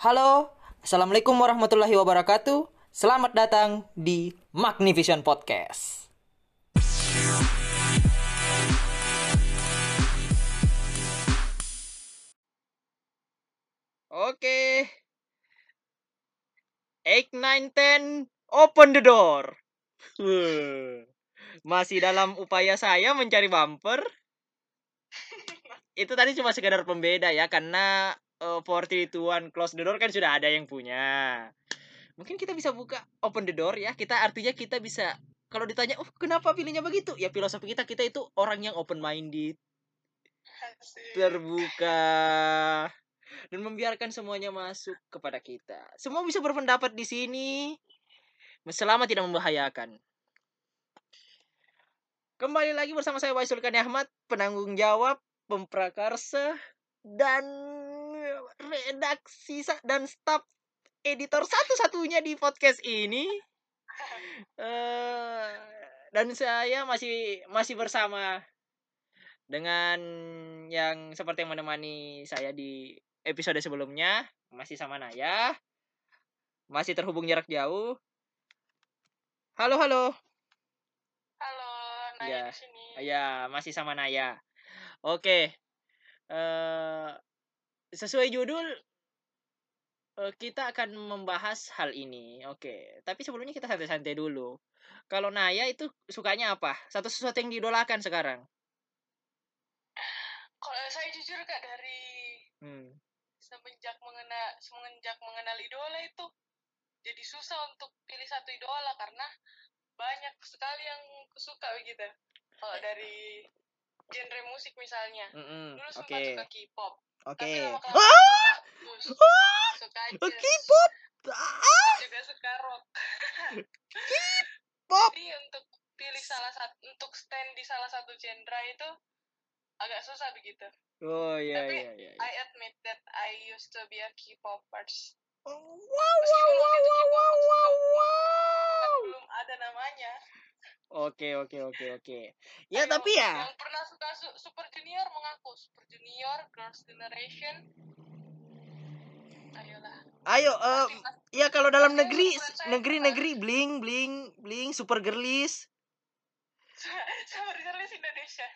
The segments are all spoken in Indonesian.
Halo, Assalamualaikum warahmatullahi wabarakatuh. Selamat datang di Magnivision Podcast. Oke. 8, 9, 10, open the door. Masih dalam upaya saya mencari bumper. Itu tadi cuma sekedar pembeda ya, karena uh, 42 close the door kan sudah ada yang punya. Mungkin kita bisa buka open the door ya. Kita artinya kita bisa kalau ditanya, "Oh, kenapa pilihnya begitu?" Ya filosofi kita kita itu orang yang open minded, terbuka dan membiarkan semuanya masuk kepada kita. Semua bisa berpendapat di sini selama tidak membahayakan. Kembali lagi bersama saya Waisul Kani Ahmad, penanggung jawab, pemprakarsa dan redaksi dan staf editor satu-satunya di podcast ini. Eh, dan saya masih masih bersama dengan yang seperti yang menemani saya di episode sebelumnya, masih sama Naya. Masih terhubung jarak jauh. Halo, halo. Halo, Naya Ya, di sini. Ya, masih sama Naya. Oke. Eh sesuai judul eh, kita akan membahas hal ini. Oke. Tapi sebelumnya kita santai-santai dulu. Kalau Naya itu sukanya apa? Satu sesuatu yang diidolakan sekarang. Kalau saya jujur kak dari Hmm. semenjak mengenal semenjak mengenal idola itu jadi susah untuk pilih satu idola karena banyak sekali yang suka begitu. Kalau dari genre musik misalnya, Mm-mm. dulu Oke. sempat suka K-pop, Oke. lama Ah! K-pop. Ah, juga suka rock. pop. Jadi untuk pilih salah satu untuk stand di salah satu genre itu agak susah begitu. Oh iya Tapi iya iya. I admit that I used to be a K-popers. Oh, wow Meskipun wow wow wow K-popers wow belum- wow. belum ada namanya. Oke oke oke oke. Ya Ayo, tapi ya. Yang pernah suka Su- Super Junior mengaku Super Junior, Girls' Generation. Ayolah. Ayo, pasti- ya kalau dalam negeri, ukuran saya negeri-negeri bling, bling, bling, super girlies. Super Girls Indonesia.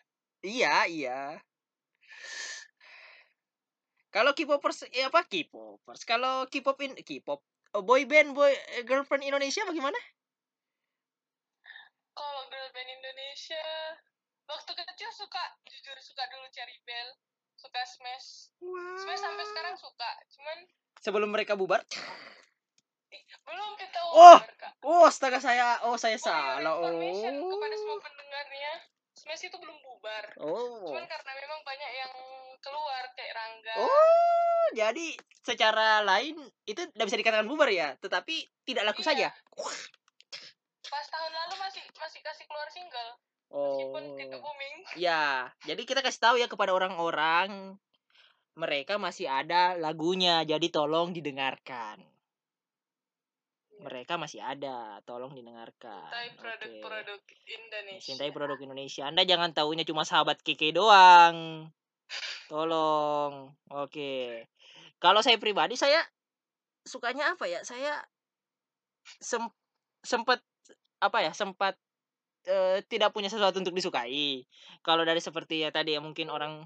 Iya, iya. Kalau K-popers, eh apa K-popers? Kalau K-pop in K-pop, eh, boy band, boy eh, girlfriend Indonesia bagaimana? Kalau girl band Indonesia, waktu kecil suka, jujur suka dulu Cherry Bell, suka Smash. Smash sampai sekarang suka, cuman Sebelum mereka bubar. belum kita Oh. Oh, astaga saya, oh saya For your salah. Oh. kepada semua pendengarnya, Smash itu belum bubar. Oh. Cuman karena memang banyak yang keluar kayak Rangga. Oh, jadi secara lain itu tidak bisa dikatakan bubar ya, tetapi tidak laku Iya. saja. Pas tahun lalu masih masih kasih keluar single, Oh. meskipun tidak booming. Ya, jadi kita kasih tahu ya kepada orang-orang mereka masih ada lagunya, jadi tolong didengarkan. Iya. Mereka masih ada, tolong didengarkan. Cintai produk-produk Indonesia. Cintai produk Indonesia. Anda jangan taunya cuma sahabat Keke doang. Tolong. Oke. Kalau saya pribadi saya sukanya apa ya? Saya sem sempat apa ya? Sempat eh, tidak punya sesuatu untuk disukai. Kalau dari seperti ya tadi ya mungkin orang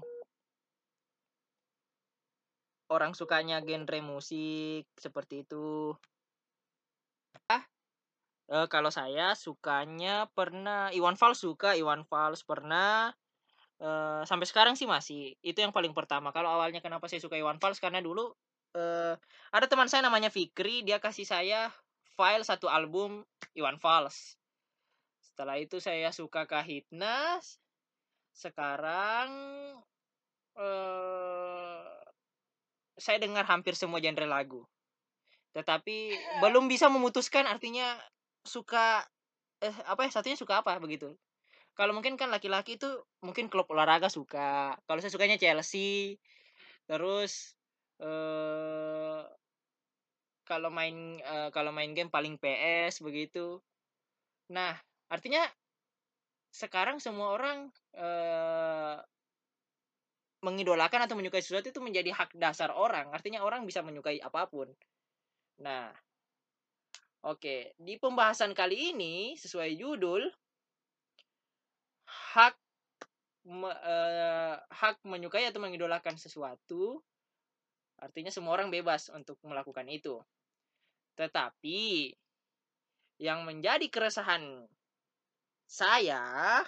orang sukanya genre musik seperti itu. Ah, eh, kalau saya sukanya pernah Iwan Fals suka Iwan Fals pernah eh, sampai sekarang sih masih itu yang paling pertama. Kalau awalnya kenapa saya suka Iwan Fals karena dulu eh, ada teman saya namanya Fikri dia kasih saya file satu album Iwan Fals. Setelah itu saya suka Kahitnas. Sekarang eh saya dengar hampir semua genre lagu. Tetapi belum bisa memutuskan artinya suka eh apa ya satunya suka apa begitu. Kalau mungkin kan laki-laki itu mungkin klub olahraga suka. Kalau saya sukanya Chelsea. Terus eh kalau main eh, kalau main game paling PS begitu. Nah, artinya sekarang semua orang eh mengidolakan atau menyukai sesuatu itu menjadi hak dasar orang. Artinya orang bisa menyukai apa pun. Nah, oke, di pembahasan kali ini sesuai judul hak me, eh, hak menyukai atau mengidolakan sesuatu artinya semua orang bebas untuk melakukan itu. Tetapi yang menjadi keresahan saya,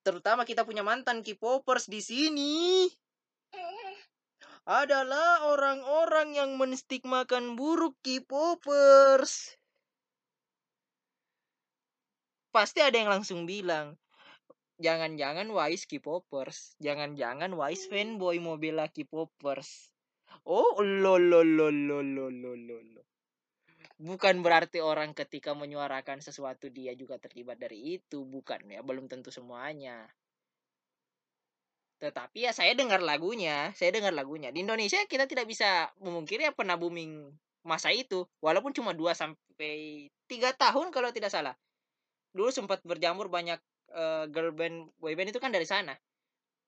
terutama kita punya mantan K-popers di sini, adalah orang-orang yang menstigmakan buruk K-popers. Pasti ada yang langsung bilang, jangan-jangan Wise K-popers, jangan-jangan Wise fanboy mobil K-popers. Oh, lo lo lo lo lo lo lo. Bukan berarti orang ketika menyuarakan sesuatu dia juga terlibat dari itu, bukan ya, belum tentu semuanya. Tetapi ya saya dengar lagunya, saya dengar lagunya. Di Indonesia kita tidak bisa memungkiri ya pernah booming masa itu, walaupun cuma 2 sampai 3 tahun kalau tidak salah. Dulu sempat berjamur banyak uh, girl band, boy band itu kan dari sana.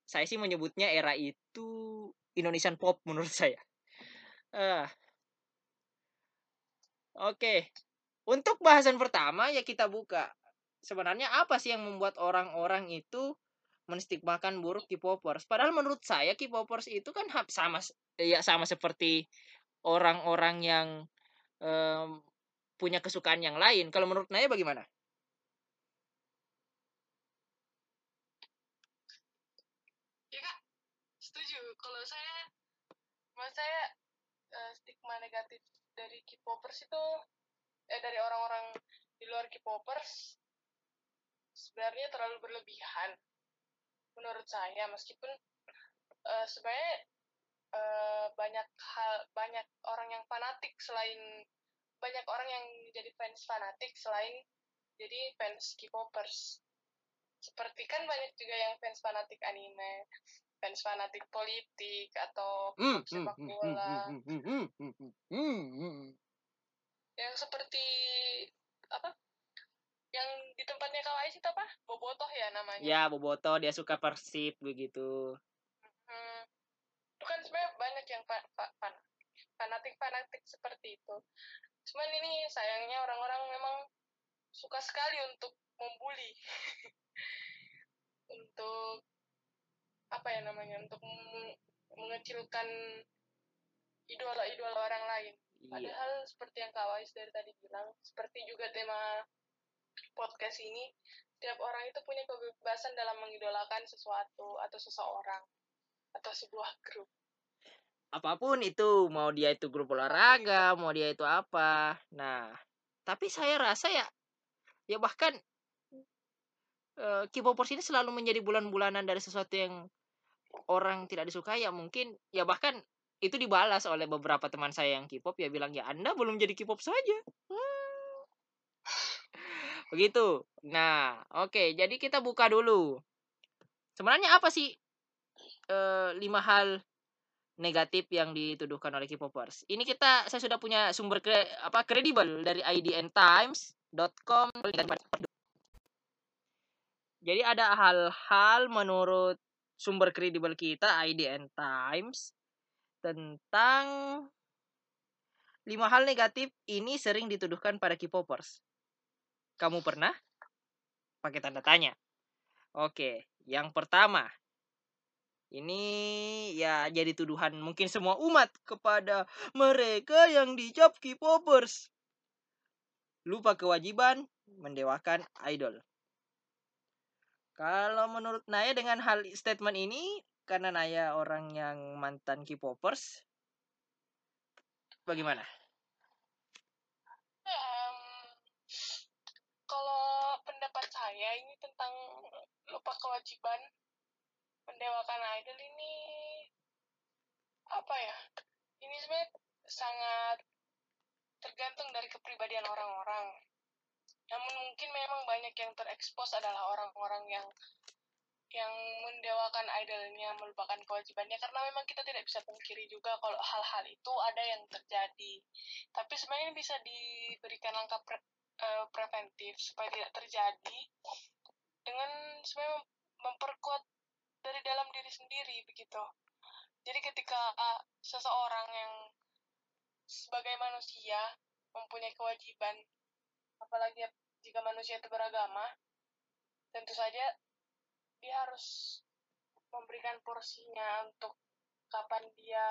Saya sih menyebutnya era itu Indonesian pop menurut saya. Uh. Oke. Untuk bahasan pertama ya kita buka. Sebenarnya apa sih yang membuat orang-orang itu menstigmakan buruk K-popers. Padahal menurut saya K-popers itu kan sama ya sama seperti orang-orang yang um, punya kesukaan yang lain. Kalau menurut Naya bagaimana? Ya kak, setuju. Kalau saya, menurut saya uh, stigma negatif dari K-popers itu eh dari orang-orang di luar K-popers sebenarnya terlalu berlebihan menurut saya. Meskipun uh, sebenarnya uh, banyak hal banyak orang yang fanatik selain banyak orang yang jadi fans fanatik selain jadi fans K-popers. Seperti kan banyak juga yang fans fanatik anime fans fanatik politik atau mm, sepak bola mm, mm, yang seperti apa yang di tempatnya Kak Ais itu apa? Bobotoh ya namanya? Ya, Bobotoh dia suka Persib begitu. Hmm. Itu kan sebenarnya banyak yang fa fa fan fanatik-fanatik seperti itu. Cuman ini sayangnya orang-orang memang suka sekali untuk membuli. untuk apa ya namanya? Untuk mengecilkan idola-idola orang lain. Iya. Padahal seperti yang Kak Wais dari tadi bilang, seperti juga tema podcast ini, setiap orang itu punya kebebasan dalam mengidolakan sesuatu atau seseorang atau sebuah grup. Apa pun itu, mau dia itu grup olahraga, mau dia itu apa. Nah, tapi saya rasa ya, ya bahkan uh, ini selalu menjadi bulan-bulanan dari sesuatu yang orang tidak disukai ya mungkin ya bahkan itu dibalas oleh beberapa teman saya yang K-pop ya bilang ya Anda belum jadi K-pop saja. Hmm Begitu. Nah, oke. Okay, jadi kita buka dulu. Sebenarnya apa sih e, lima hal negatif yang dituduhkan oleh K-popers? Ini kita saya sudah punya sumber kre, apa kredibel dari idntimes.com. Jadi ada hal-hal menurut sumber kredibel kita IDN Times tentang lima hal negatif ini sering dituduhkan pada K-popers. Kamu pernah? Pakai tanda tanya. Oke, yang pertama. Ini ya jadi tuduhan mungkin semua umat kepada mereka yang dicap K-popers. Lupa kewajiban mendewakan idol. Kalau menurut Naya dengan hal statement ini karena Naya orang yang mantan K-popers bagaimana? saya ini tentang lupa kewajiban mendewakan idol ini apa ya ini sebenarnya sangat tergantung dari kepribadian orang-orang namun mungkin memang banyak yang terekspos adalah orang-orang yang yang mendewakan idolnya melupakan kewajibannya. Karena memang kita tidak bisa pungkiri juga kalau hal-hal itu ada yang terjadi. Tapi sebenarnya bisa diberikan langkah pre uh, preventif supaya tidak terjadi dengan sebenarnya memperkuat dari dalam diri sendiri begitu. Jadi ketika uh, seseorang yang sebagai manusia mempunyai kewajiban apalagi jika manusia itu beragama tentu saja dia harus memberikan porsinya untuk kapan dia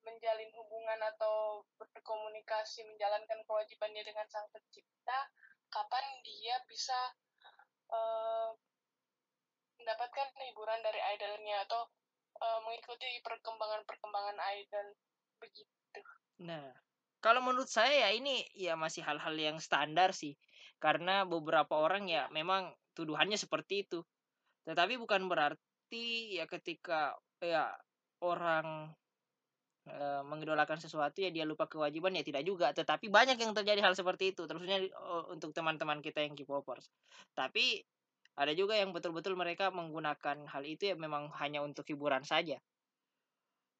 menjalin hubungan atau berkomunikasi menjalankan kewajibannya dengan sang pencipta kapan dia bisa uh, mendapatkan hiburan dari idolnya atau uh, mengikuti perkembangan-perkembangan idol begitu. Nah, kalau menurut saya ya ini ya masih hal-hal yang standar sih. Karena beberapa orang ya memang tuduhannya seperti itu. Tetapi bukan berarti ya ketika ya orang e, mengidolakan sesuatu ya dia lupa kewajiban ya tidak juga. Tetapi banyak yang terjadi hal seperti itu, terusnya untuk teman-teman kita yang K-popers. Tapi ada juga yang betul-betul mereka menggunakan hal itu ya memang hanya untuk hiburan saja.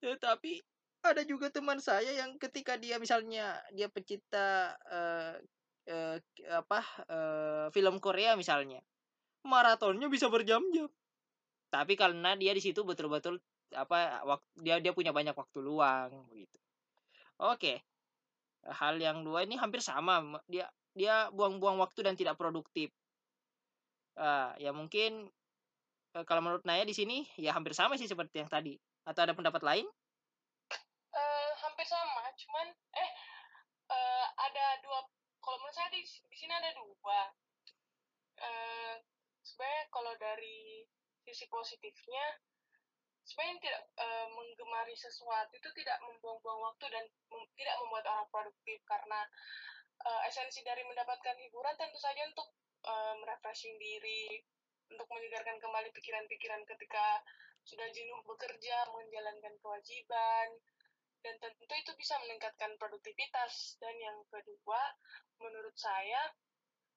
Tetapi ada juga teman saya yang ketika dia misalnya dia pencipta uh, uh, apa uh, film Korea misalnya maratonnya bisa berjam-jam. Tapi karena dia di situ betul-betul apa waktu dia dia punya banyak waktu luang begitu oke hal yang dua ini hampir sama dia dia buang-buang waktu dan tidak produktif. Uh, ya mungkin uh, kalau menurut Naya di sini ya hampir sama sih seperti yang tadi. Atau ada pendapat lain hampir sama cuman eh uh, ada dua kalau menurut saya di, di sini ada dua. Uh, sebenarnya kalau dari sisi positifnya sebenarnya tidak uh, menggemari sesuatu itu tidak membuang-buang waktu dan mem tidak membuat orang produktif karena uh, esensi dari mendapatkan hiburan tentu saja untuk uh, merefreshing diri untuk menyegarkan kembali pikiran-pikiran ketika sudah jenuh bekerja menjalankan kewajiban dan tentu itu bisa meningkatkan produktivitas. Dan yang kedua menurut saya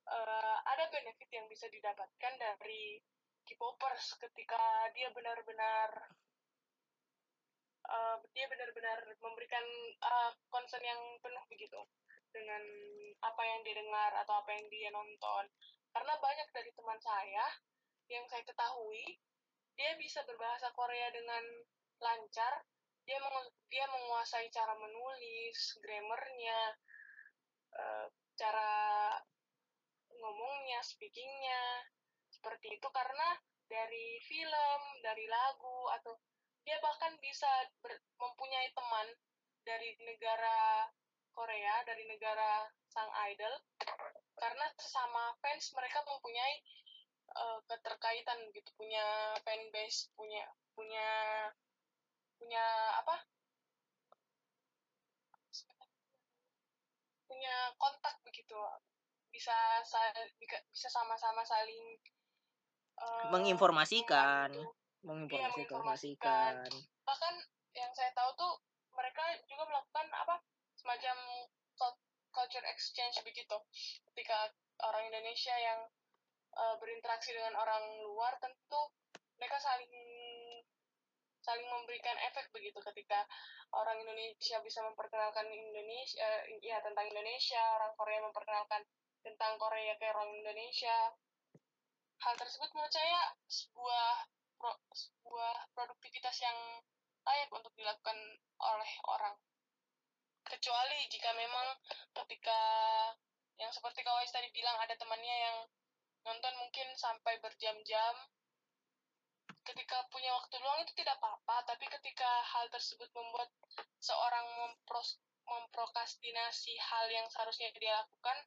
uh, ada benefit yang bisa didapatkan dari K-popers ketika dia benar-benar uh, dia benar-benar memberikan uh, concern yang penuh begitu dengan apa yang dia dengar atau apa yang dia nonton. Karena banyak dari teman saya yang saya ketahui dia bisa berbahasa Korea dengan lancar dia meng dia menguasai cara menulis grammarnya uh, cara ngomongnya speakingnya seperti itu. Karena dari film dari lagu atau dia bahkan bisa ber, mempunyai teman dari negara Korea dari negara sang idol. Karena sama fans mereka mempunyai uh, keterkaitan gitu punya fanbase punya punya punya apa? Punya kontak begitu. Bisa bisa sama-sama saling uh, menginformasikan. gitu. menginformasikan bahkan yang saya tahu tuh mereka juga melakukan apa semacam culture exchange begitu. Ketika orang Indonesia yang uh, berinteraksi dengan orang luar tentu mereka saling saling memberikan efek begitu ketika orang Indonesia bisa memperkenalkan Indonesia uh, ya tentang Indonesia orang Korea memperkenalkan tentang Korea ke orang Indonesia. Hal tersebut menurut saya sebuah pro, sebuah produktivitas yang layak untuk dilakukan oleh orang. Kecuali jika memang ketika yang seperti kawais tadi bilang ada temannya yang nonton mungkin sampai berjam-jam ketika punya waktu luang itu tidak apa-apa, tapi ketika hal tersebut membuat seorang mempros memprokrastinasi hal yang seharusnya dia lakukan,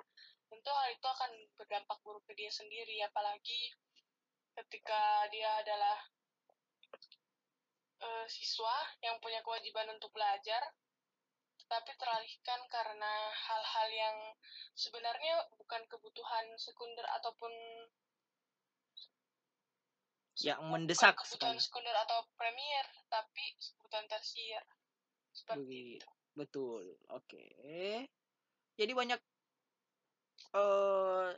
tentu hal itu akan berdampak buruk ke dia sendiri, apalagi ketika dia adalah uh, siswa yang punya kewajiban untuk belajar, tetapi teralihkan karena hal-hal yang sebenarnya bukan kebutuhan sekunder ataupun yang mendesak kebutuhan sekunder atau premier tapi kebutuhan tersier. Seperti itu. betul. Oke. Okay. jadi banyak eh,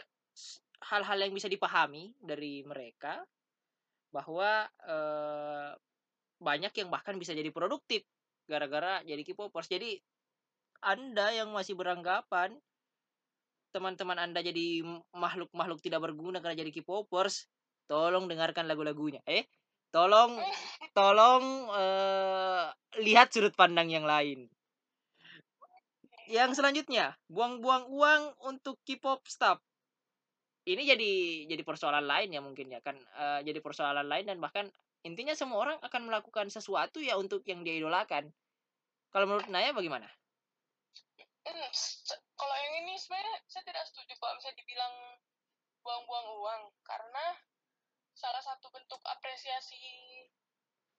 hal-hal yang bisa dipahami dari mereka bahwa uh, banyak yang bahkan bisa jadi produktif gara-gara jadi K-popers. Jadi anda yang masih beranggapan teman-teman anda jadi makhluk-makhluk tidak berguna karena jadi K-popers tolong dengarkan lagu-lagunya eh Tolong tolong eh, lihat sudut pandang yang lain. Yang selanjutnya, buang-buang uang untuk K-pop staff. Ini jadi jadi persoalan lain ya mungkin ya kan eh, jadi persoalan lain dan bahkan intinya semua orang akan melakukan sesuatu ya untuk yang dia idolakan. Kalau menurut Naya bagaimana? Hmm, kalau yang ini sebenarnya saya tidak setuju kalau misalnya dibilang buang-buang uang karena salah satu bentuk apresiasi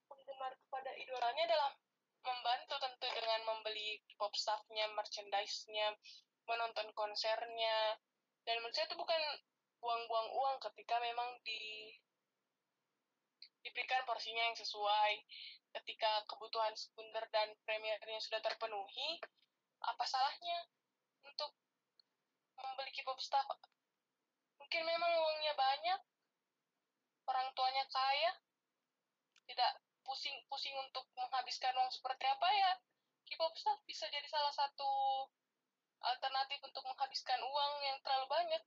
penggemar kepada idolanya adalah membantu tentu dengan membeli pop staffnya, merchandise-nya, menonton konsernya. Dan menurut saya itu bukan buang-buang uang ketika memang di diberikan porsinya yang sesuai. Ketika kebutuhan sekunder dan premiernya sudah terpenuhi, apa salahnya untuk membeli K-pop staff? Mungkin memang uangnya banyak, orang tuanya kaya, tidak pusing-pusing untuk menghabiskan uang seperti apa ya. K-pop staff bisa jadi salah satu alternatif untuk menghabiskan uang yang terlalu banyak.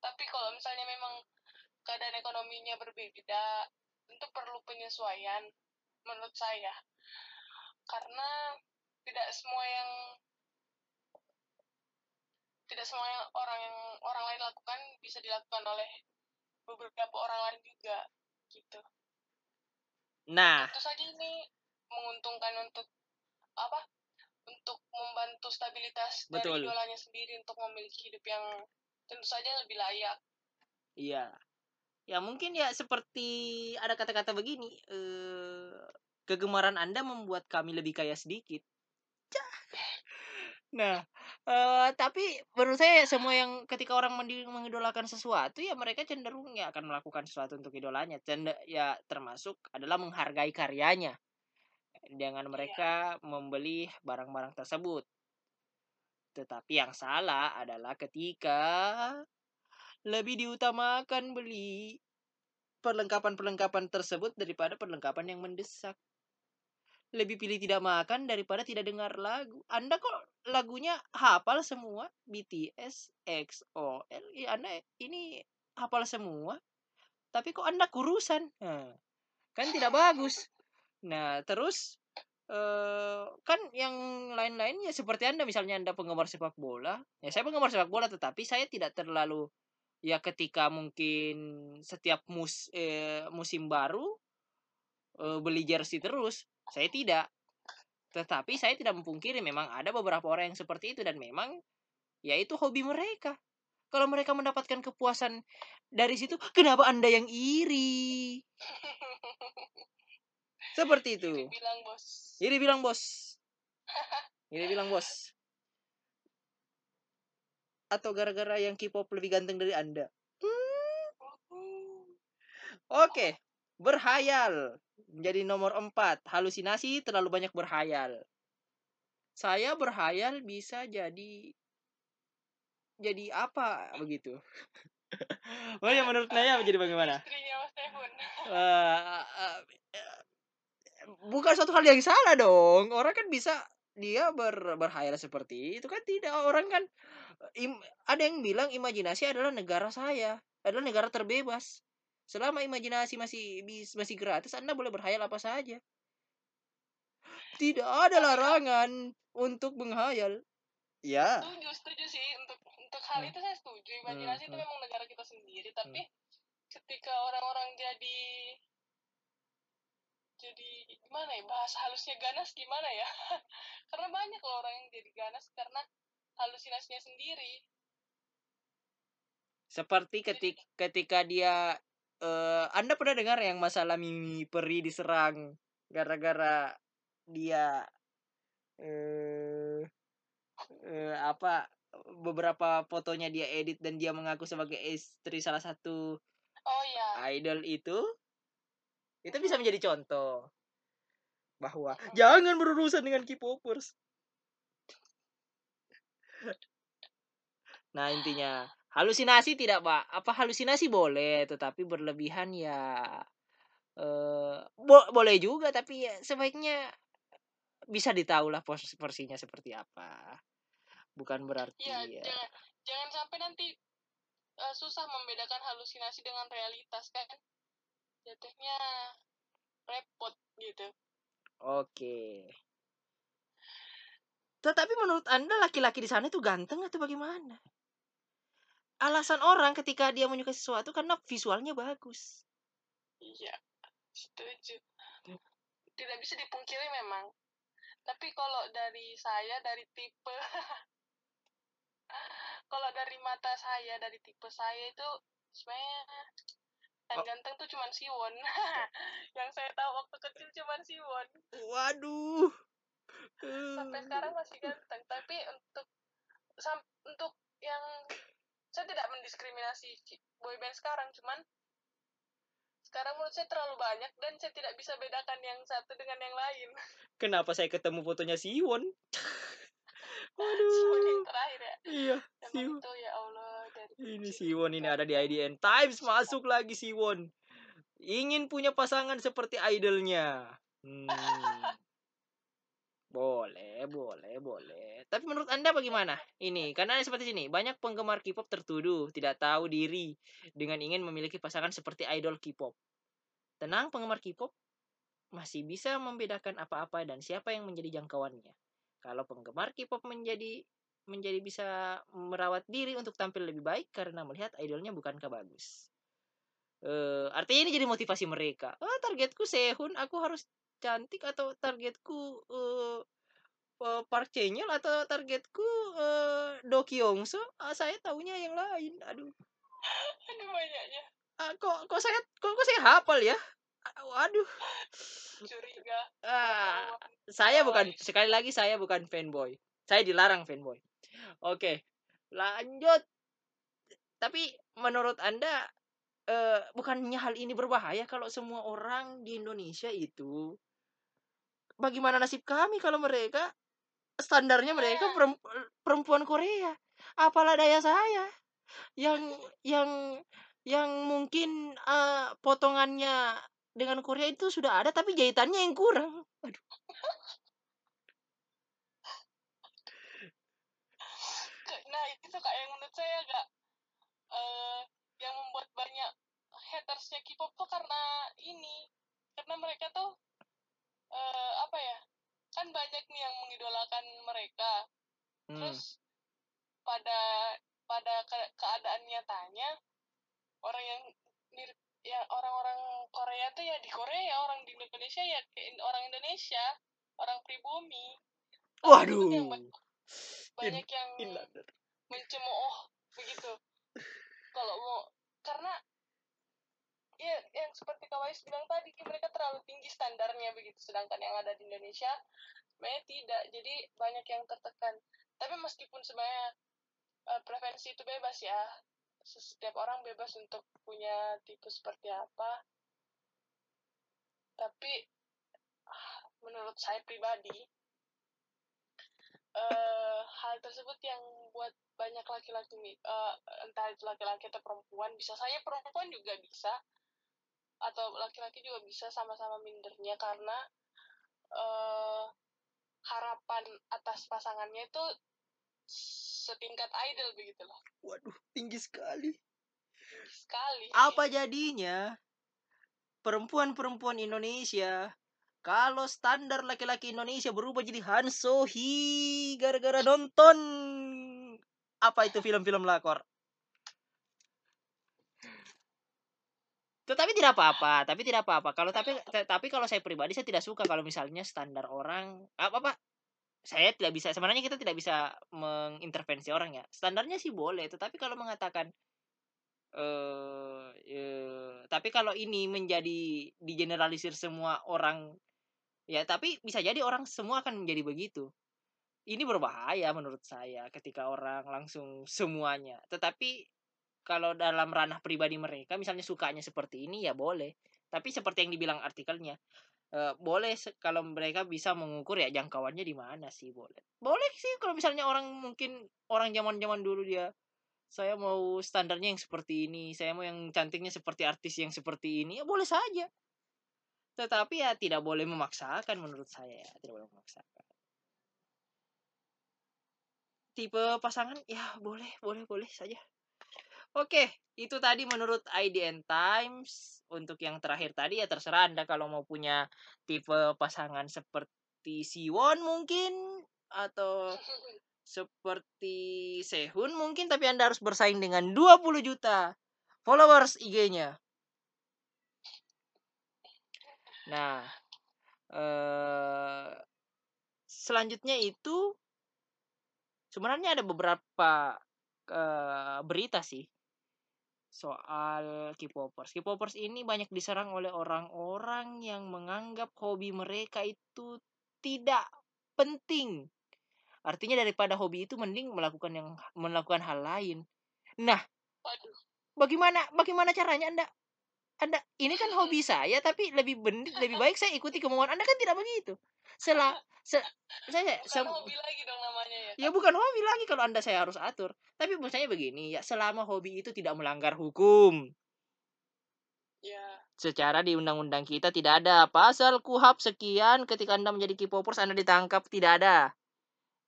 Tapi kalau misalnya memang keadaan ekonominya berbeda, tentu perlu penyesuaian menurut saya. Karena tidak semua yang tidak semua orang yang orang lain lakukan bisa dilakukan oleh beberapa orang lain juga gitu. Nah, Tentu saja ini menguntungkan untuk apa? Untuk membantu stabilitas Betul. dari idolanya sendiri untuk memiliki hidup yang tentu saja lebih layak. iya. Ya mungkin ya seperti ada kata-kata begini, eh kegemaran Anda membuat kami lebih kaya sedikit. Nah, eh tapi menurut saya semua yang ketika orang mengidolakan sesuatu ya mereka cenderung ya akan melakukan sesuatu untuk idolanya. Cende ya termasuk adalah menghargai karyanya. Dengan mereka membeli barang-barang tersebut. Tetapi yang salah adalah ketika lebih diutamakan beli perlengkapan-perlengkapan tersebut daripada perlengkapan yang mendesak. Lebih pilih tidak makan daripada tidak dengar lagu. Anda kok lagunya hafal semua? BTS, XOL. Ya, Anda ini hafal semua. Tapi kok Anda kurusan? Nah, kan tidak bagus. Nah, terus eh kan yang lain-lainnya seperti Anda misalnya Anda penggemar sepak bola. Ya saya penggemar sepak bola tetapi saya tidak terlalu ya ketika mungkin setiap mus eh, musim baru eh, beli jersey terus. Saya tidak. Tetapi saya tidak memungkiri memang ada beberapa orang yang seperti itu dan memang ya itu hobi mereka. Kalau mereka mendapatkan kepuasan dari situ, kenapa Anda yang iri? Seperti itu. Iri bilang bos. Iri bilang bos. Iri bilang bos. Atau gara-gara yang K-pop lebih ganteng dari Anda. Oke, berhayal. Menjadi nomor empat. Halusinasi terlalu banyak berhayal. Saya berhayal bisa jadi jadi apa begitu? Oh ya menurut Naya menjadi bagaimana? Eh, eh, bukan suatu hal yang salah dong. Orang kan bisa dia ber, berhayal seperti itu kan tidak orang kan im- ada yang bilang imajinasi adalah negara saya, adalah negara terbebas. Selama imajinasi masih bis- masih gratis, Anda boleh berhayal apa saja. Tidak ada larangan untuk menghayal. Ya, Setuju, setuju sih untuk untuk hal Hmm. itu saya setuju. Imajinasi itu Hmm, hmm. memang negara kita sendiri, tapi ketika orang-orang jadi jadi gimana ya bahasa halusnya ganas gimana ya? karena banyak loh orang yang jadi ganas karena halusinasinya sendiri. seperti ketika ketika dia eh Anda pernah dengar yang masalah Mimi Peri diserang gara-gara dia eh eh, apa beberapa fotonya dia edit dan dia mengaku sebagai istri salah satu Oh ya, idol itu? Itu bisa menjadi contoh bahwa jangan berurusan dengan K-popers. Nah, intinya halusinasi tidak, Pak. Apa halusinasi boleh, tetapi berlebihan ya eh bo- boleh juga tapi ya sebaiknya bisa ditahu lah pos- porsinya seperti apa. Bukan berarti iya ya. jangan jangan sampai nanti eh, susah membedakan halusinasi dengan realitas kan. jatuhnya repot gitu Oke. Tetapi menurut Anda laki-laki di sana itu ganteng atau bagaimana? Alasan orang ketika dia menyukai sesuatu karena visualnya bagus. iya setuju. Tidak bisa dipungkiri memang. Tapi kalau dari saya dari tipe kalau dari mata saya dari tipe saya itu sebenarnya yang Oh. ganteng tuh cuman Siwon yang saya tahu waktu kecil cuman Siwon Waduh. sampai sekarang masih ganteng tapi untuk sam- untuk yang saya tidak mendiskriminasi boyband sekarang cuman sekarang menurut saya terlalu banyak dan saya tidak bisa bedakan yang satu dengan yang lain Kenapa saya ketemu fotonya Siwon? Siwon yang Waduh. terakhir ya Iya, Siwon. itu ya Allah dari Ini. Siwon ini ada di IDN Times masuk lagi Siwon. Ingin punya pasangan seperti idolnya. Hmm. Boleh, boleh, boleh. Tapi menurut Anda bagaimana? Ini, karena seperti ini, banyak penggemar K-pop tertuduh tidak tahu diri dengan ingin memiliki pasangan seperti idol K-pop. Tenang, penggemar K-pop masih bisa membedakan apa-apa dan siapa yang menjadi jangkauannya. Kalau penggemar K-pop menjadi menjadi bisa merawat diri untuk tampil lebih baik karena melihat idolnya bukankah bagus. Eh, artinya ini jadi motivasi mereka. Ah, targetku Sehun, aku harus cantik atau targetku eh eh, Park Chae-Yeol atau targetku eh Do Kyung-soo? Ah, saya tahunya yang lain. Aduh. Aduh banyaknya Ah, kok kok saya kok, kok saya hafal ya? Waduh. curiga Ketahuan. saya bukan Guys. sekali lagi saya bukan fanboy. Saya dilarang fanboy. Oke, lanjut. Tapi menurut Anda eh bukannya hal ini berbahaya kalau semua orang di Indonesia itu bagaimana nasib kami kalau mereka standarnya mereka perem- perempuan Korea? Apalah daya saya yang yang yang mungkin eh, potongannya dengan Korea itu sudah ada tapi jahitannya yang kurang. Aduh. Nah itu kak yang menurut saya agak eh yang membuat banyak hatersnya K-pop tuh karena ini karena mereka tuh eh apa ya kan banyak nih yang mengidolakan mereka Hmm. terus pada pada ke- keadaan nyatanya orang yang mirip ya orang-orang Korea tuh ya di Korea orang di Indonesia ya orang Indonesia orang pribumi Tapi Waduh. yang banyak, banyak yang mencemooh begitu kalau mau karena ya yang seperti Kawais bilang tadi mereka terlalu tinggi standarnya begitu sedangkan yang ada di Indonesia sebenarnya tidak. Jadi banyak yang tertekan. Tapi meskipun sebenarnya eh, preferensi itu bebas ya. Setiap orang bebas untuk punya tipe seperti apa. Tapi ah, menurut saya pribadi eh hal tersebut yang buat banyak laki-laki eh, entah itu laki-laki atau perempuan bisa. Saya perempuan juga bisa atau laki-laki juga bisa sama-sama mindernya karena eh harapan atas pasangannya itu setingkat idol begitu loh Waduh, tinggi sekali. tinggi sekali Apa jadinya perempuan-perempuan Indonesia kalau standar laki-laki Indonesia berubah jadi Han Sohee gara-gara nonton apa itu film-film lakor? Tetapi tidak apa-apa, tapi tidak apa-apa. Kalau tapi tapi kalau saya pribadi saya tidak suka kalau misalnya standar orang apa apa saya tidak bisa sebenarnya kita tidak bisa mengintervensi orang ya. Standarnya sih boleh, tetapi kalau mengatakan eh eh, tapi kalau ini menjadi digeneralisir semua orang ya tapi bisa jadi orang semua akan menjadi begitu. Ini berbahaya menurut saya ketika orang langsung semuanya. Tetapi kalau dalam ranah pribadi mereka misalnya sukanya seperti ini ya boleh. Tapi seperti yang dibilang artikelnya eh, boleh kalau mereka bisa mengukur ya jangkauannya di mana sih boleh. Boleh sih kalau misalnya orang mungkin orang zaman-zaman dulu dia saya mau standarnya yang seperti ini, saya mau yang cantiknya seperti artis yang seperti ini, ya boleh saja. Tetapi ya tidak boleh memaksakan menurut saya, ya. tidak boleh memaksakan. Tipe pasangan ya boleh, boleh, boleh saja. Oke, itu tadi menurut IDN Times. Untuk yang terakhir tadi ya terserah Anda kalau mau punya tipe pasangan seperti Siwon mungkin atau seperti Sehun mungkin tapi Anda harus bersaing dengan 20 juta followers IG-nya. Nah, eh selanjutnya itu sebenarnya ada beberapa eh, berita sih soal K-popers. K-popers ini banyak diserang oleh orang-orang yang menganggap hobi mereka itu tidak penting. Artinya daripada hobi itu mending melakukan yang melakukan hal lain. Nah, bagaimana bagaimana caranya Anda Anda ini kan hobi saya tapi lebih benar lebih baik saya ikuti kemauan Anda kan tidak begitu. Sela se, saya Bukan se- hobi lagi dong namanya ya. ya bukan hobi lagi kalau Anda saya harus atur. Tapi misalnya begini, ya selama hobi itu tidak melanggar hukum. Ya. Secara di undang-undang kita tidak ada pasal kuhap sekian ketika Anda menjadi K-popers Anda ditangkap tidak ada.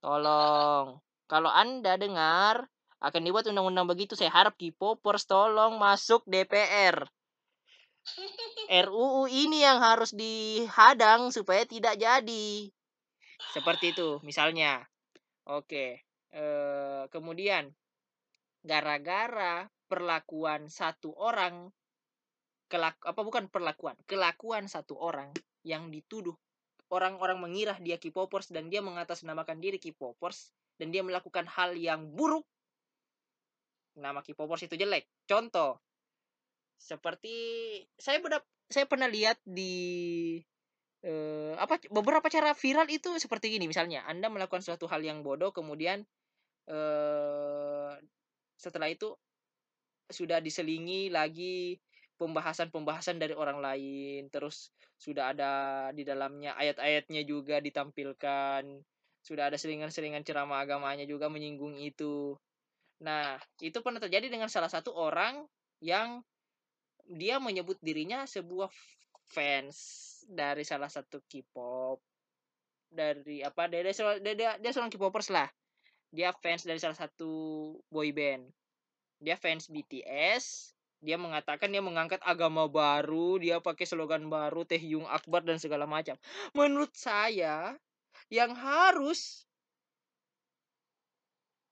Tolong. Kalau Anda dengar akan dibuat undang-undang begitu saya harap K-popers tolong masuk DPR. RUU ini yang harus dihadang supaya tidak jadi. Seperti itu misalnya. Oke. Eh, kemudian gara-gara perlakuan satu orang kelak apa bukan perlakuan, kelakuan satu orang yang dituduh orang-orang mengira dia K-popers dan dia mengatasnamakan diri K-popers dan dia melakukan hal yang buruk. Nama K-popers itu jelek. Contoh seperti saya benar saya pernah lihat di eh, apa beberapa cara viral itu seperti gini misalnya Anda melakukan suatu hal yang bodoh kemudian eh setelah itu sudah diselingi lagi pembahasan-pembahasan dari orang lain. Terus sudah ada di dalamnya ayat-ayatnya juga ditampilkan. Sudah ada selingan-selingan ceramah agamanya juga menyinggung itu. Nah itu pernah terjadi dengan salah satu orang yang dia menyebut dirinya sebuah fans dari salah satu K-pop. Dari apa dia dia, dia, dia, dia seorang K-popers lah. Dia fans dari salah satu boy band. Dia fans BTS dia mengatakan dia mengangkat agama baru dia pakai slogan baru Taehyung Akbar dan segala macam. Menurut saya yang harus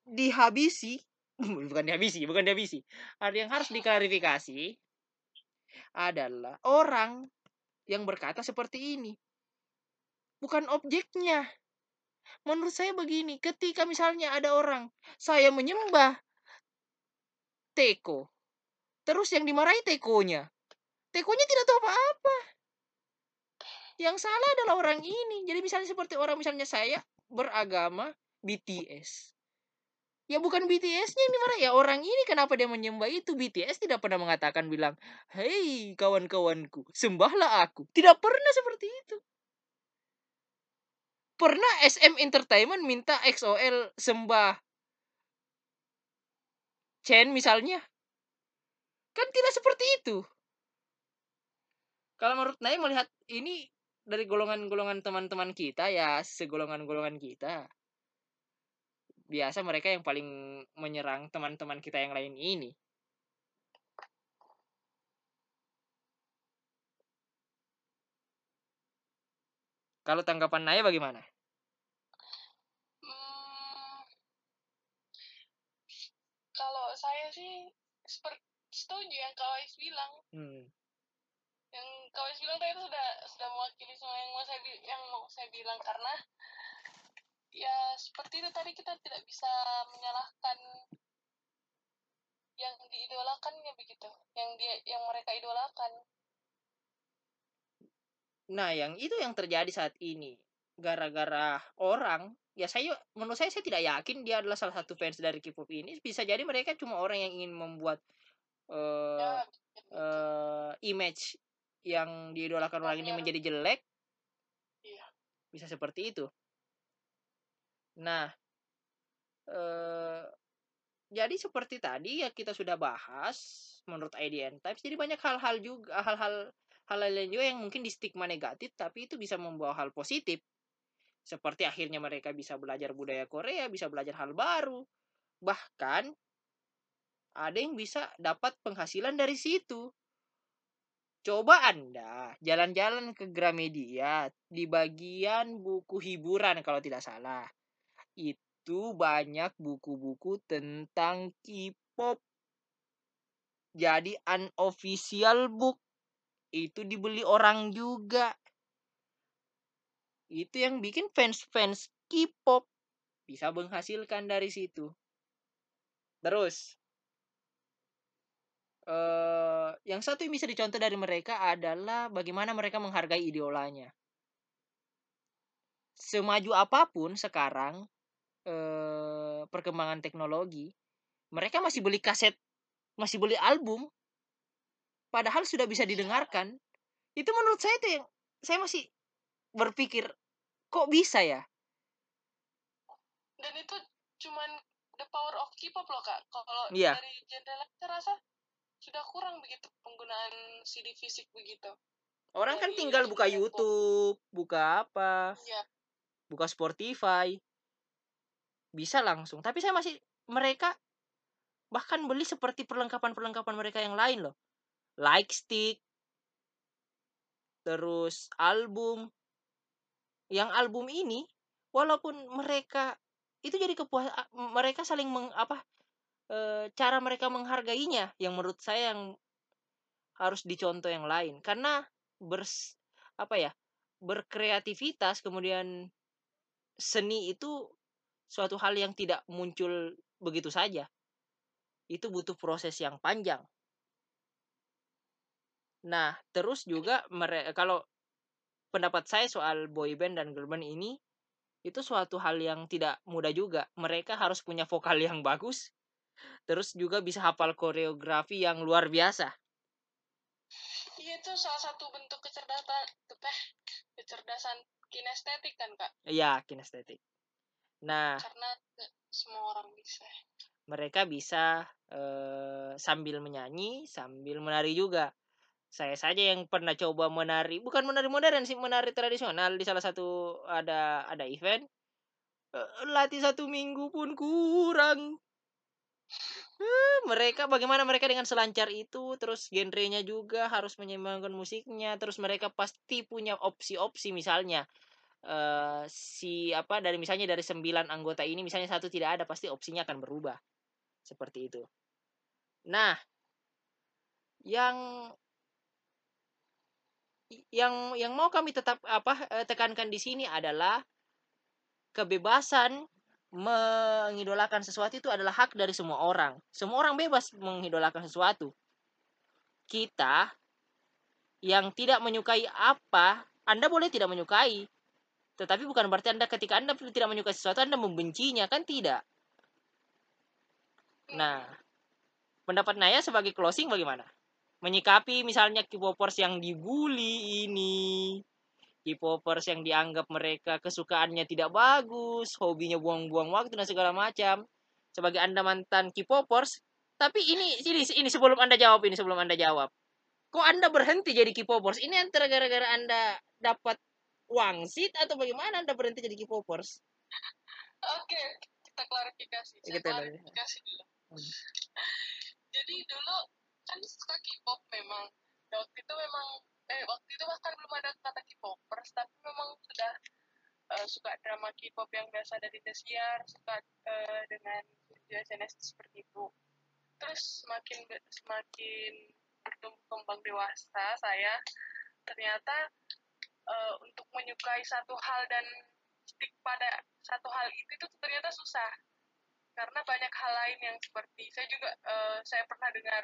dihabisi bukan dihabisi bukan dihabisi. Ada yang harus diklarifikasi adalah orang yang berkata seperti ini. Bukan objeknya. Menurut saya begini ketika misalnya ada orang saya menyembah Teko terus yang dimarahi Tekonya. Tekonya tidak tahu apa-apa. Yang salah adalah orang ini. Jadi misalnya seperti orang misalnya saya beragama BTS ya bukan BTS-nya yang dimarahi ya orang ini kenapa dia menyembah itu? BTS tidak pernah mengatakan bilang hei kawan-kawanku sembahlah aku. Tidak pernah seperti itu. Pernah SM Entertainment minta XOL sembah Chen misalnya? Kan tidak seperti itu. Kalau menurut Nay melihat ini dari golongan-golongan teman-teman kita ya segolongan-golongan kita biasa mereka yang paling menyerang teman-teman kita yang lain ini kalau tanggapan Naya bagaimana Hmm, kalau saya sih seperti setuju yang Kak Wais bilang. hmm. Yang Kak Wais bilang tadi itu sudah sudah mewakili semua yang mau saya yang mau saya bilang karena ya seperti itu tadi kita tidak bisa menyalahkan yang diidolakannya begitu, yang dia yang mereka idolakan. Nah, yang itu yang terjadi saat ini. Gara-gara orang, ya saya menurut saya saya tidak yakin dia adalah salah satu fans dari K-pop ini. Bisa jadi mereka cuma orang yang ingin membuat eh Ya, eh, image yang diidolakan orang ini menjadi jelek. Iya. Bisa seperti itu. Nah, eh jadi seperti tadi ya kita sudah bahas menurut IDN Times. Jadi banyak hal-hal juga hal-hal hal lain juga yang mungkin di stigma negatif tapi itu bisa membawa hal positif. Seperti akhirnya mereka bisa belajar budaya Korea, bisa belajar hal baru. Bahkan ada yang bisa dapat penghasilan dari situ coba anda jalan-jalan ke Gramedia di bagian buku hiburan kalau tidak salah itu banyak buku-buku tentang K-pop. Jadi unofficial book. Itu dibeli orang juga. Itu yang bikin fans-fans K-pop bisa menghasilkan dari situ. Terus eh yang satu yang bisa dicontoh dari mereka adalah bagaimana mereka menghargai idolanya semaju apa pun sekarang eh perkembangan teknologi mereka masih beli kaset masih beli album padahal sudah bisa didengarkan. Itu menurut saya itu yang saya masih berpikir kok bisa ya? Dan itu cuman the power of K-pop loh kak. Kalau Iya. dari genre lain saya rasa sudah kurang begitu penggunaan CD fisik begitu. Orang kan Dari tinggal buka. YouTube buka apa Iya. buka Spotify bisa langsung tapi saya masih mereka bahkan beli seperti perlengkapan-perlengkapan mereka yang lain loh. Like stick. Terus album. Yang album ini walaupun mereka itu jadi kepuas mereka saling meng, apa eh, cara mereka menghargainya yang menurut saya yang harus dicontoh yang lain. Karena bers apa ya berkreativitas kemudian seni itu suatu hal yang tidak muncul begitu saja. Itu butuh proses yang panjang. Nah terus juga kalau pendapat saya soal boyband dan girlband ini itu suatu hal yang tidak mudah juga. Mereka harus punya vokal yang bagus terus juga bisa hafal koreografi yang luar biasa. Iya itu salah satu bentuk kecerdasan kecerdasan kinestetik kan kak? Ya kinestetik nah karena semua orang bisa. Mereka bisa eh, sambil menyanyi sambil menari juga. Saya saja yang pernah coba menari bukan menari modern sih menari tradisional di salah satu ada ada event. Eh, latih satu minggu pun kurang. Eh, mereka bagaimana mereka dengan selancar itu terus genrenya juga harus menyeimbangkan musiknya terus mereka pasti punya opsi-opsi misalnya eh si apa dari misalnya dari sembilan anggota ini misalnya satu tidak ada pasti opsinya akan berubah seperti itu nah yang yang yang mau kami tetap apa eh, tekankan di sini adalah kebebasan mengidolakan sesuatu itu adalah hak dari semua orang. Semua orang bebas mengidolakan sesuatu. Kita yang tidak menyukai apa, Anda boleh tidak menyukai. Tetapi bukan berarti Anda ketika Anda tidak menyukai sesuatu Anda membencinya, kan tidak. Nah, pendapat Naya sebagai closing bagaimana? Menyikapi misalnya K-popers yang dibully ini, K-popers yang dianggap mereka kesukaannya tidak bagus, hobinya buang-buang waktu dan segala macam. Sebagai Anda mantan K-popers, tapi ini ini ini sebelum Anda jawab ini sebelum Anda jawab. Kok Anda berhenti jadi K-popers? Ini antara gara-gara Anda dapat wangsit atau bagaimana Anda berhenti jadi K-popers? oke kita klarifikasi saya Kita klarifikasi. dulu Hmm. jadi dulu kan suka K-pop memang Dan waktu itu memang eh waktu itu bahkan belum ada kata K-popers tapi memang sudah eh, suka drama K-pop yang biasa dari Indosiar suka eh, dengan SNS seperti itu terus semakin semakin bertumbuh kembang dewasa saya ternyata eh, untuk menyukai satu hal dan stick pada satu hal itu itu ternyata susah. Karena banyak hal lain yang seperti saya juga eh, saya pernah dengar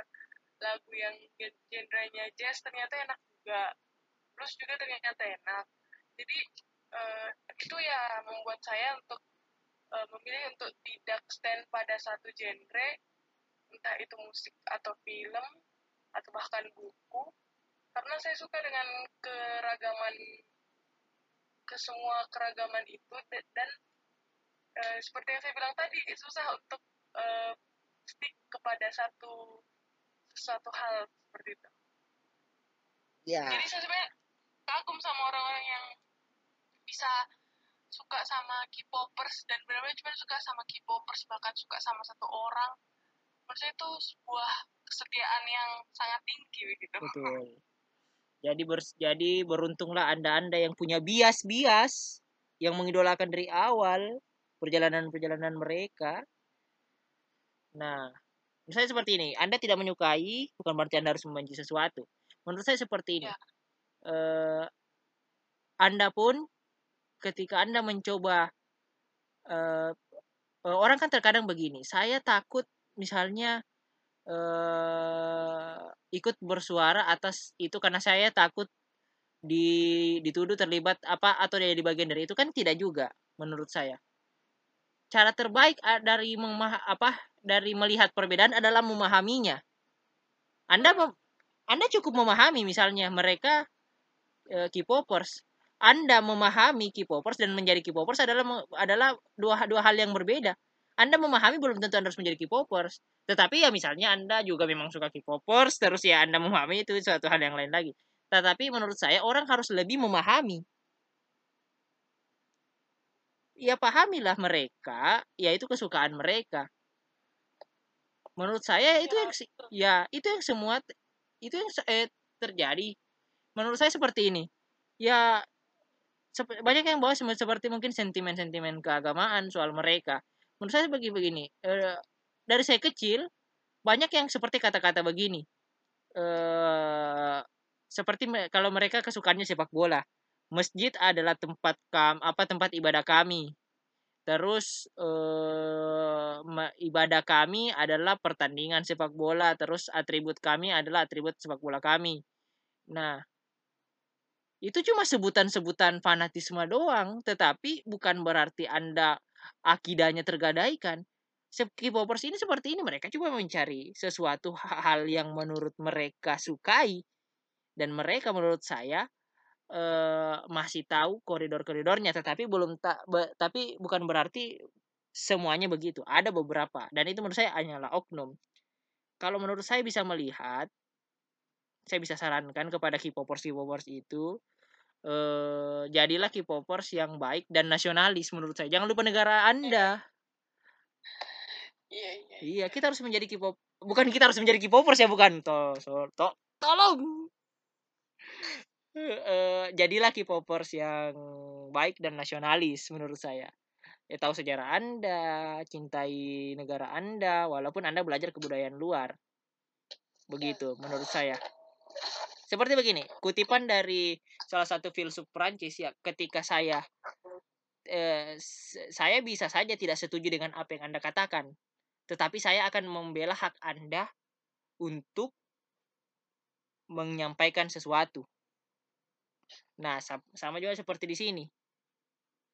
lagu yang gen- genrenya jazz ternyata enak juga. Blues juga ternyata enak. Jadi eh, itu ya membuat saya untuk eh, memilih untuk tidak stand pada satu genre entah itu musik atau film atau bahkan buku karena saya suka dengan keragaman ke semua keragaman itu da- dan eh, seperti yang saya bilang tadi susah untuk eh, stick kepada satu satu hal seperti itu Ya. jadi saya sebenarnya kagum sama orang-orang yang bisa suka sama K-popers dan benar-benar cuma suka sama K-popers bahkan suka sama satu orang K-popers itu sebuah kesetiaan yang sangat tinggi begitu. Betul. Jadi ber, jadi beruntunglah Anda-anda yang punya bias-bias yang mengidolakan dari awal perjalanan-perjalanan mereka. Nah, misalnya seperti ini, Anda tidak menyukai bukan berarti Anda harus membenci sesuatu. Menurut saya seperti ini. Ya. Eh, anda pun ketika Anda mencoba eh, orang kan terkadang begini, saya takut misalnya eh, ikut bersuara atas itu karena saya takut di dituduh terlibat apa atau jadi bagian dari itu kan tidak juga menurut saya. Cara terbaik a- dari memah apa dari melihat perbedaan adalah memahaminya. Anda mem- Anda cukup memahami misalnya mereka eh, K-popers. Anda memahami K-popers dan menjadi K-popers adalah adalah dua dua hal yang berbeda. Anda memahami belum tentu Anda harus menjadi K-popers. Tetapi ya misalnya Anda juga memang suka K-popers, terus ya Anda memahami itu suatu hal yang lain lagi. Tetapi menurut saya orang harus lebih memahami. Ya pahamilah mereka, yaitu kesukaan mereka. Menurut saya itu yang si- ya itu yang semua itu yang eh, terjadi. Menurut saya seperti ini. Ya banyak yang bawa seperti mungkin sentimen-sentimen keagamaan soal mereka. Menurut saya bagi begini, eh, dari saya kecil banyak yang seperti kata-kata begini. Eh seperti kalau mereka kesukaannya sepak bola. Masjid adalah tempat kam apa tempat ibadah kami. Terus eh ibadah kami adalah pertandingan sepak bola, terus atribut kami adalah atribut sepak bola kami. Nah, itu cuma sebutan-sebutan fanatisme doang, tetapi bukan berarti Anda akidahnya tergadaikan. K-popers ini seperti ini, mereka cuma mencari sesuatu hal yang menurut mereka sukai dan mereka menurut saya eh, masih tahu koridor-koridornya, tetapi belum tak, be- tapi bukan berarti semuanya begitu. Ada beberapa dan itu menurut saya hanyalah oknum. Kalau menurut saya bisa melihat, saya bisa sarankan kepada K-popers K-popers itu eh jadilah K-popers yang baik dan nasionalis menurut saya. Jangan lupa negara Anda. Iya, iya. Iya, kita harus menjadi K-pop. Bukan kita harus menjadi K-popers ya, bukan. To, so, to, tolong. Eh, jadilah K-popers yang baik dan nasionalis menurut saya. Ya tahu sejarah Anda, cintai negara Anda, walaupun Anda belajar kebudayaan luar. Begitu menurut saya. Seperti begini, kutipan dari salah satu filsuf Prancis ya, ketika saya eh, saya bisa saja tidak setuju dengan apa yang Anda katakan, tetapi saya akan membela hak Anda untuk menyampaikan sesuatu. Nah, sa- sama juga seperti di sini.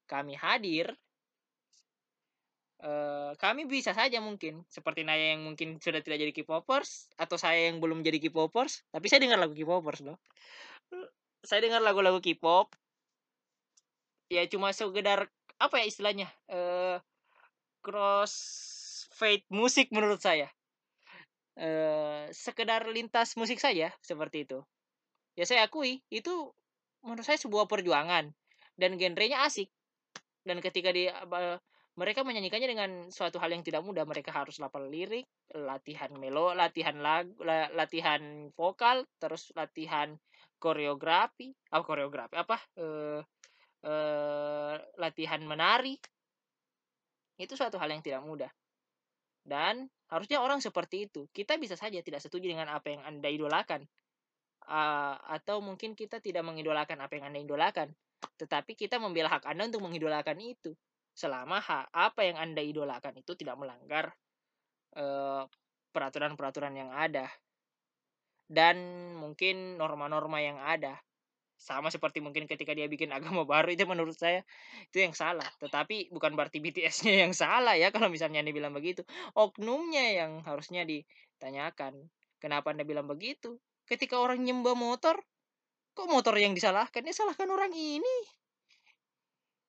Kami hadir eh, kami bisa saja mungkin seperti Naya yang mungkin sudah tidak jadi K-popers atau saya yang belum jadi K-popers, tapi saya dengar lagu K-popers loh. Saya dengar lagu-lagu K-pop. Ya cuma sekedar apa ya istilahnya? Eh cross fade musik menurut saya. Eh sekedar lintas musik saja seperti itu. Ya saya akui itu menurut saya sebuah perjuangan dan genrenya asik. Dan ketika di mereka menyanyikannya dengan suatu hal yang tidak mudah. Mereka harus hafal lirik, latihan melo, latihan lagu, la- latihan vokal, terus latihan koreografi, apa koreografi apa? Eh eh latihan menari. Itu suatu hal yang tidak mudah. Dan harusnya orang seperti itu. Kita bisa saja tidak setuju dengan apa yang Anda idolakan. Ah, atau mungkin kita tidak mengidolakan apa yang Anda idolakan, tetapi kita membela hak Anda untuk mengidolakan itu. Selama apa yang Anda idolakan itu tidak melanggar eh, peraturan-peraturan yang ada dan mungkin norma-norma yang ada. Sama seperti mungkin ketika dia bikin agama baru itu menurut saya itu yang salah. Tetapi bukan berarti BTS-nya yang salah ya kalau misalnya Anda bilang begitu. Oknumnya yang harusnya ditanyakan. Kenapa Anda bilang begitu? Ketika orang nyembah motor, kok motor yang disalahkan? Ya salahkan orang ini.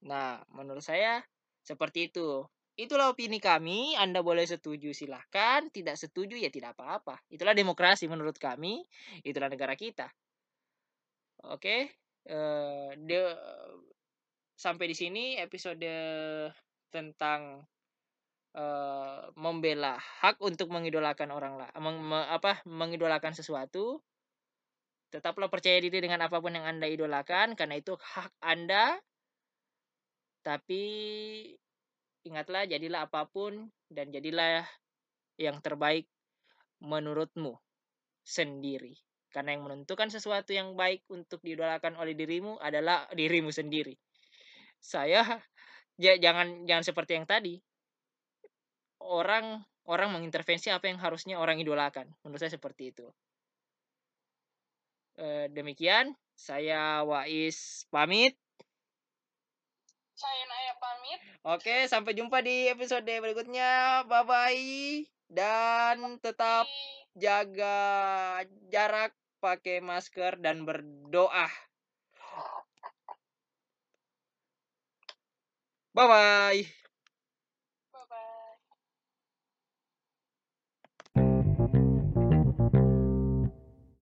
Nah, menurut saya seperti itu. Itulah opini kami. Anda boleh setuju silahkan, tidak setuju ya tidak apa-apa. Itulah demokrasi menurut kami. Itulah negara kita. Oke, de- sampai di sini episode tentang eh, membela hak untuk mengidolakan orang lah meng, me- apa mengidolakan sesuatu tetaplah percaya diri dengan apa pun yang anda idolakan karena itu hak anda tapi ingatlah jadilah apa pun dan jadilah yang terbaik menurutmu sendiri. Karena yang menentukan sesuatu yang baik untuk diidolakan oleh dirimu adalah dirimu sendiri. Saya ja- jangan jangan seperti yang tadi. Orang orang mengintervensi apa yang harusnya orang idolakan. Menurut saya seperti itu. Eh, demikian. Saya Wais pamit Saya Naya pamit. oke sampai jumpa di episode berikutnya. Bye bye dan tetap jaga jarak pakai masker dan berdoa. Bye bye